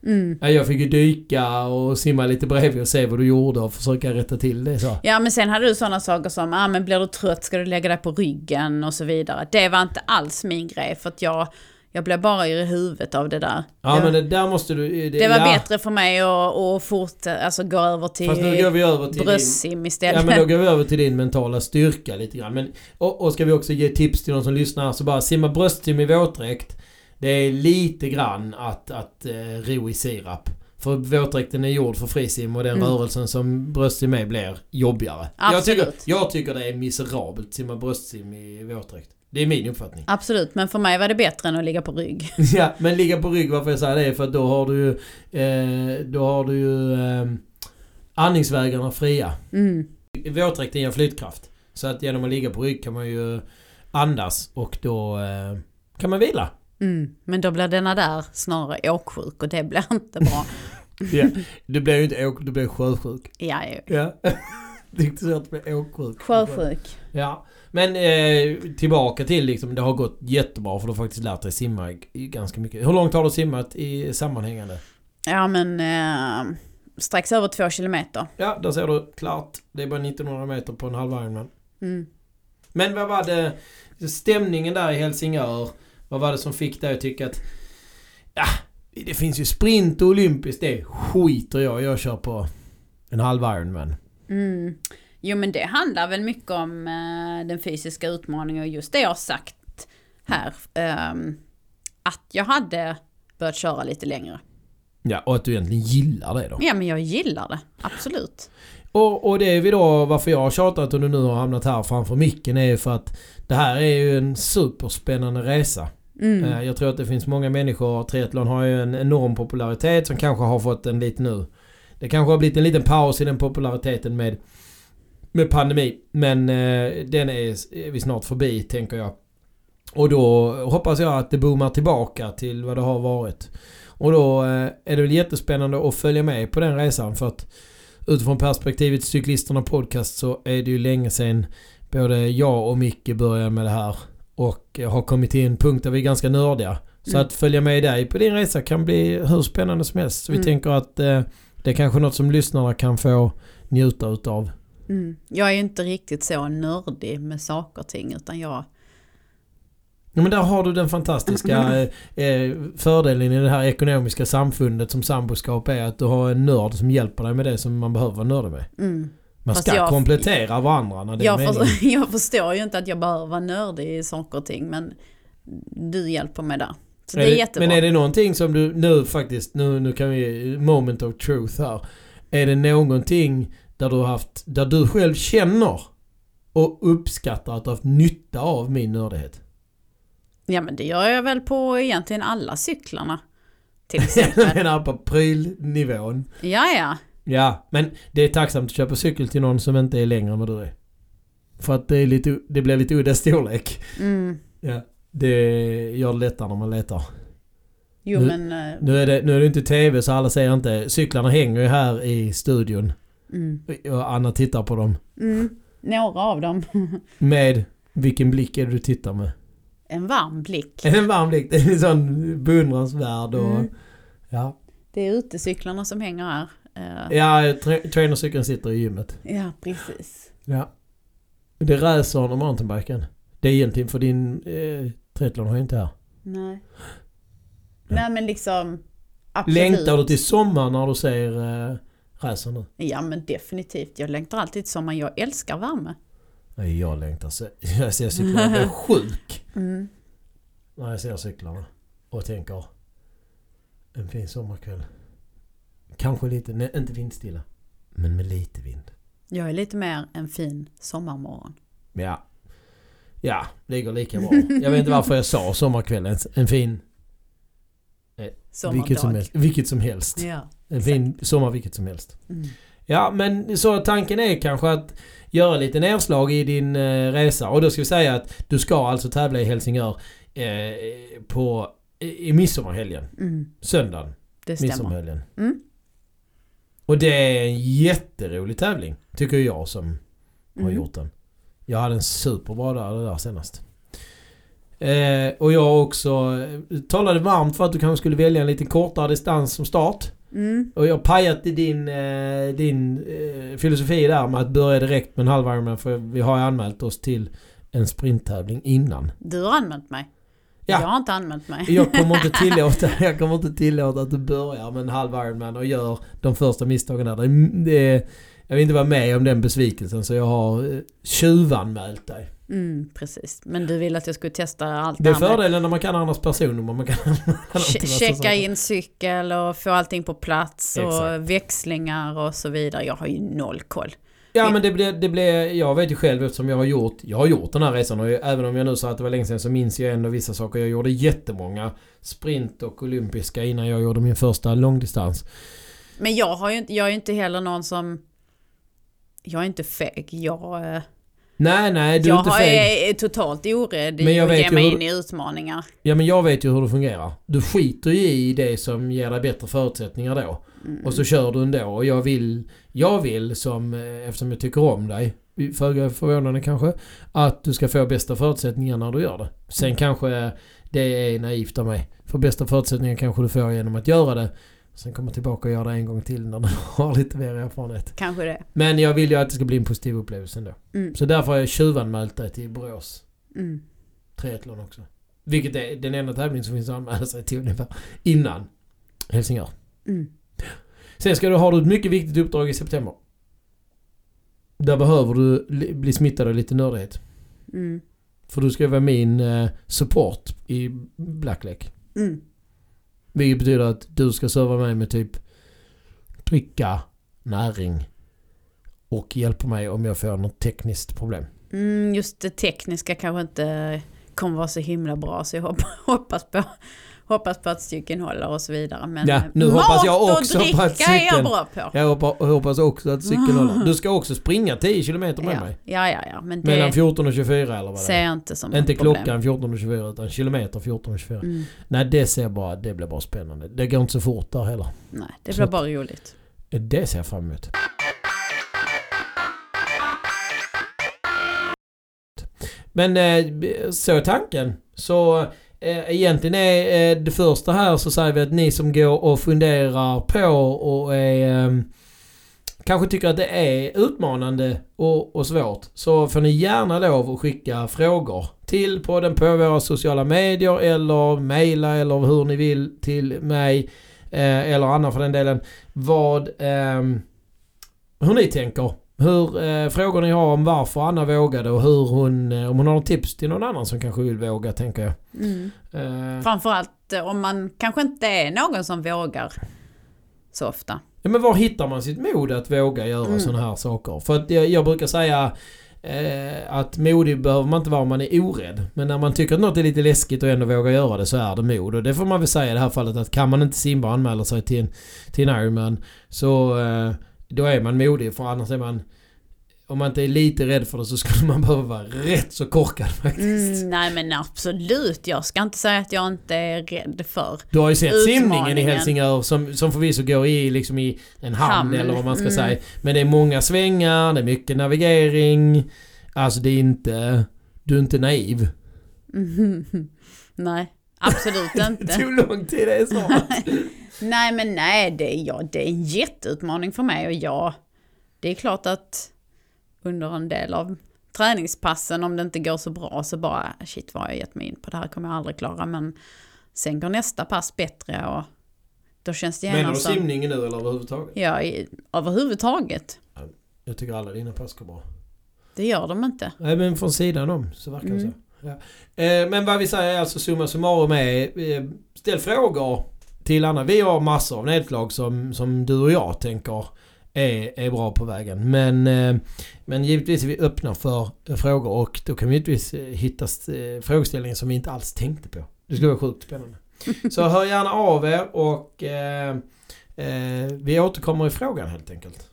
Mm. Ja, Jag fick ju dyka och simma lite bredvid och se vad du gjorde och försöka rätta till det så. Ja men sen hade du sådana saker som, ah, men blir du trött ska du lägga dig på ryggen och så vidare. Det var inte alls min grej för att jag, jag blev bara i huvudet av det där. Ja det, men det, där måste du... det var ja. bättre för mig att, att fort, alltså gå över till Fast nu går vi över till din... bröstsim istället. Ja men då går vi över till din mentala styrka lite grann. Men, och, och ska vi också ge tips till de som lyssnar så bara simma bröstsim i våtdräkt. Det är lite grann att, att eh, ro i sirap. För våtdräkten är gjord för frisim och den Mm. rörelsen som bröstsim är blir jobbigare. Jag tycker, Absolut. jag tycker det är miserabelt att simma bröstsim i våtdräkt. Det är min uppfattning. Absolut, men för mig var det bättre än att ligga på rygg. ja, men ligga på rygg, varför jag säger det är för att då har du ju... Eh, då har du ju eh, andningsvägarna fria. Mm. Våtdräkten ger flytkraft. Så att genom att ligga på rygg kan man ju andas och då eh, kan man vila. Mm. Men då blir denna där snarare åksjuk och det blir inte bra. Ja. Du blir ju inte åk, du blir sjösjuk. ja, ju. Ja. Det är inte så att du blir åksjuk. Sjösjuk. Ja. Men eh, tillbaka till liksom, det har gått jättebra för du har faktiskt lärt dig simma ganska mycket. Hur långt har du simmat i sammanhängande? Ja men eh, strax över två kilometer. Ja, där ser du klart. Det är bara 1900 meter på en halv Ironman. Mm. Men vad var det, stämningen där i Helsingör, vad var det som fick dig att tycka att ja, det finns ju sprint och olympiskt, det skiter jag Jag kör på en halv Ironman. Mm. Jo men det handlar väl mycket om eh, den fysiska utmaningen och just det jag har sagt här. ehm, att jag hade börjat köra lite längre. Ja, och att du egentligen gillar det då. Ja men jag gillar det, absolut. Och, och det är vi då, varför jag har tjatat och du nu har hamnat här framför micken är ju för att det här är ju en superspännande resa. Mm. Eh, Jag tror att det finns många människor, triathlon har ju en enorm popularitet som kanske har fått en lite nu. Det kanske har blivit en liten paus i den populariteten med med pandemi. Men eh, den är, är vi snart förbi tänker jag. Och då hoppas jag att det boomar tillbaka till vad det har varit. Och då eh, är det väl jättespännande att följa med på den resan för att utifrån perspektivet Cyklisterna Podcast så är det ju länge sedan både jag och Micke började med det här och har kommit till en punkt där vi är ganska nördiga. Så Mm. att följa med dig på din resa kan bli hur spännande som helst. Så vi Mm. tänker att eh, det är kanske något som lyssnarna kan få njuta utav. Mm. Jag är ju inte riktigt så nördig med saker och ting utan jag... Ja, men där har du den fantastiska eh, eh, fördelen i det här ekonomiska samfundet som samboskap är att du har en nörd som hjälper dig med det som man behöver vara nördig med. Mm. Man Fast ska jag- komplettera varandra när det är Jag, meningen. för, jag förstår ju inte att jag behöver vara nördig i saker och ting men du hjälper mig där. Så det är, jättebra. Men är det någonting som du nu faktiskt, nu, nu kan vi, moment of truth här. Är det någonting där du haft, där du själv känner och uppskattar att du har haft nytta av min nördighet? Ja men det gör jag väl på egentligen alla cyklarna. Till Jag exempel. menar på prylnivån. ja ja. Ja, men det är tacksamt att köpa cykel till någon som inte är längre än vad du är. För att det, är lite, det blir lite udda storlek. Mm. Ja. Det gör det lättare när man letar. Jo Nu- men... eh, Nu är, det, nu är det inte tv så alla ser inte. Cyklarna hänger ju här i studion. Mm. Och Anna tittar på dem. Mm. Några av dem. Med vilken blick är det du tittar med? En varm blick. En varm blick? Det är en sån beundransvärd och... Mm. Ja. Det är utecyklarna som hänger här. Eh, Ja, tra- trainercykeln sitter i gymmet. ja precis. Ja. Det är racern och mountainbiken. Det är egentligen för din eh, triathlon har jag inte här. Nej. Nej men liksom... Absolut. Längtar du till sommar när du ser eh, racer nu? Ja men definitivt. Jag längtar alltid till sommaren. Jag älskar värme. Nej, jag längtar. Så, jag ser cyklarna. Jag blir sjuk Mm. när jag ser cyklarna. Och tänker en fin sommarkväll. Kanske lite, nej, inte vindstilla. Men med lite vind. Jag är lite mer en fin sommarmorgon. Ja. Ja, det går lika bra. Jag vet inte varför jag sa sommarkväll. En, fin... Sommardag. Vilket som helst. Vilket som helst. Ja. En fin sommar vilket som helst. Mm. Ja, men så tanken är kanske att göra lite nedslag i din eh, resa. Och då ska vi säga att du ska alltså tävla i Helsingör eh, på, i, i midsommarhelgen. Mm. Söndagen. Det stämmer. Midsommarhelgen. Mm. Och det är en jätterolig tävling. Tycker jag som har Mm. gjort den. Jag hade en superbra dag där senast. Eh, och jag också eh, talade varmt för att du kanske skulle välja en lite kortare distans som start. Mm. Och jag pajat i din, eh, din eh, filosofi där med att börja direkt med en halv Ironman för vi har ju anmält oss till en sprinttävling innan. Du har anmält mig. Ja. Jag har inte anmält mig. Jag kommer inte tillåta, jag kommer inte tillåta att du börjar med en halv Ironman och gör de första misstagen där. Det, det, jag vill inte vara med om den besvikelsen så jag har eh, tjuvanmält dig. Mm, precis. Men du vill att jag skulle testa allt Det är här med fördelen när man kan andras personnummer. Man kan checka in cykel och få allting på plats och Exakt. växlingar och så vidare. Jag har ju noll koll. Ja men det blev, det blev, jag vet ju själv eftersom jag har gjort, jag har gjort den här resan och även om jag nu sa att det var länge sedan så minns jag ändå vissa saker. Jag gjorde jättemånga sprint och olympiska innan jag gjorde min första långdistans. Men jag, har ju jag är ju inte heller någon som... Jag är inte feg. Jag, eh, Nej nej du är jag inte har, feg. är totalt orädd Men i jag att vet ge mig in i utmaningar. Ja men jag vet ju hur det fungerar. Du skiter ju i det som ger dig bättre förutsättningar då. Mm. Och så kör du ändå och jag vill, jag vill som, eh, eftersom jag tycker om dig, föga förvånande kanske, att du ska få bästa förutsättningar när du gör det. Sen kanske det är naivt av mig. För bästa förutsättningar kanske du får genom att göra det. Sen komma tillbaka och göra det en gång till när du har lite mer erfarenhet. Kanske det. Men jag vill ju att det ska bli en positiv upplevelse ändå. Mm. Så därför har jag tjuvanmält dig till Borås Mm. triathlon också. Vilket är den enda tävling som finns att anmäla sig till ungefär innan Helsingör. Mm. Sen ska du ha ett mycket viktigt uppdrag i september. Där behöver du li- bli smittad av lite nördighet. Mm. För du ska vara min eh, support i Blackleck. Mm. Vilket betyder att du ska serva mig med typ dricka, näring och hjälpa mig om jag får något tekniskt problem. Mm, just det tekniska kanske inte kommer vara så himla bra så jag hoppas på, hoppas på att cykeln håller och så vidare. Men Ja, nu mat hoppas jag och också på att dricka är jag cykeln- bra på. Jag hoppas, hoppas också att cykeln håller. Du ska också springa 10 km med Ja, mig. ja, ja, ja, men Mellan det 14 och 24 eller vad det ser är. jag inte som Inte problem. klockan 14 och 24 utan kilometer 14 och 24. Mm, Nej det ser bara, det blir bara spännande. Det går inte så fort där heller. nej, det blir bara roligt. Det ser jag fram emot. Men eh, så är tanken. Så Eh, egentligen är eh, det första här så säger vi att ni som går och funderar på och är ehm, kanske tycker att det är utmanande och, och svårt så får ni gärna lov att skicka frågor till podden på våra sociala medier eller mejla eller hur ni vill till mig eh, eller Anna för den delen vad ehm, hur ni tänker. Hur eh, frågor ni har om varför Anna vågade och hur hon, eh, om hon har något tips till någon annan som kanske vill våga tänker jag. Mm. Eh, Framförallt eh, om man kanske inte är någon som vågar så ofta. Ja, men var hittar man sitt mod att våga göra Mm. sådana här saker? För att jag, jag brukar säga eh, att modig behöver man inte vara om man är orädd. Men när man tycker att något är lite läskigt och ändå vågar göra det så är det mod. Och det får man väl säga i det här fallet att kan man inte simma och anmäla sig till en, till en Ironman så eh, då är man modig för annars är man om man inte är lite rädd för det så skulle man behöva vara rätt så korkad faktiskt. Mm, nej men absolut, jag ska inte säga att jag inte är rädd för. Du har ju sett simningen i. Helsingör som, som förvisso går i, liksom i en hamn, Hamn, eller vad man ska mm. säga. Men det är många svängar, det är mycket navigering. Alltså det är inte... Du är inte naiv. nej, absolut Det inte. tog lång tid det är så. nej men nej, det är, ja, det är en jätteutmaning för mig och ja, det är klart att under en del av träningspassen, om det inte går så bra, så bara shit vad har jag gett mig in på, det här kommer jag aldrig klara, men sen går nästa pass bättre och då känns det Menar du som... simningen nu eller överhuvudtaget? Ja, i, överhuvudtaget. Jag tycker alla dina pass går bra. Det gör de inte. Nej men från sidan om så verkar det Mm. så. Ja. Eh, men vad vi säger är alltså summa summarum är eh, ställ frågor till Anna. Vi har massor av nedslag som, som du och jag tänker är, är bra på vägen. Men, eh, men givetvis är vi öppna för frågor och då kan vi givetvis eh, hitta eh, frågeställningar som vi inte alls tänkte på. Det skulle vara sjukt spännande. Så hör gärna av er och eh, eh, vi återkommer i frågan helt enkelt.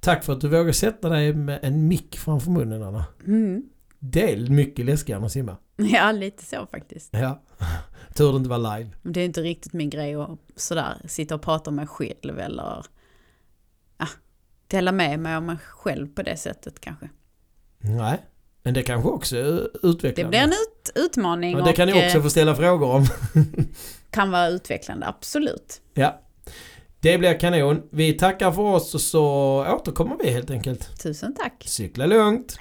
Tack för att du vågar sätta dig med en mick framför munnen Anna. Mm. Det är mycket läskigare än att simma. Ja, lite så faktiskt. Ja. Tur det inte var live. Det är inte riktigt min grej att sådär sitta och prata om mig själv eller ja, dela med mig om mig själv på det sättet kanske. Nej. Men det kanske också är Det utvecklande. blir en ut, utmaning ja, det kan ni också eh, få ställa frågor om. kan vara utvecklande, absolut. ja. Det blir kanon. Vi tackar för oss och så återkommer vi helt enkelt. Tusen tack. Cykla lugnt!